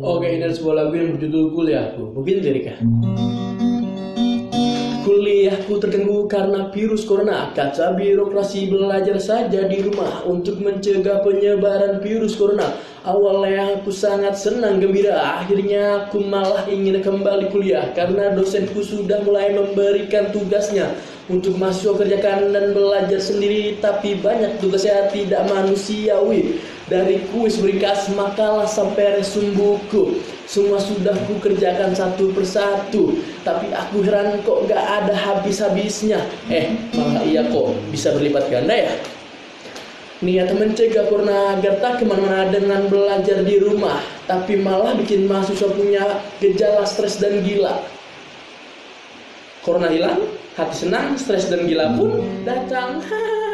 Oke, ini ada sebuah lagu yang berjudul Kuliahku. Mungkin liriknya. Kuliahku terganggu karena virus corona Kaca birokrasi belajar saja di rumah Untuk mencegah penyebaran virus corona Awalnya aku sangat senang gembira Akhirnya aku malah ingin kembali kuliah Karena dosenku sudah mulai memberikan tugasnya Untuk mahasiswa kerjakan dan belajar sendiri Tapi banyak tugasnya tidak manusiawi. Dari kuis berikas makalah sampai resum buku. Semua sudah ku kerjakan satu persatu. Tapi aku heran kok gak ada habis-habisnya. Eh malah iya kok bisa berlipat ganda ya? Niat mencegah corona agar tak ke mana-mana dengan belajar di rumah. Tapi malah bikin mahasiswa punya gejala stres dan gila Corona hilang, hati senang, stres dan gila pun datang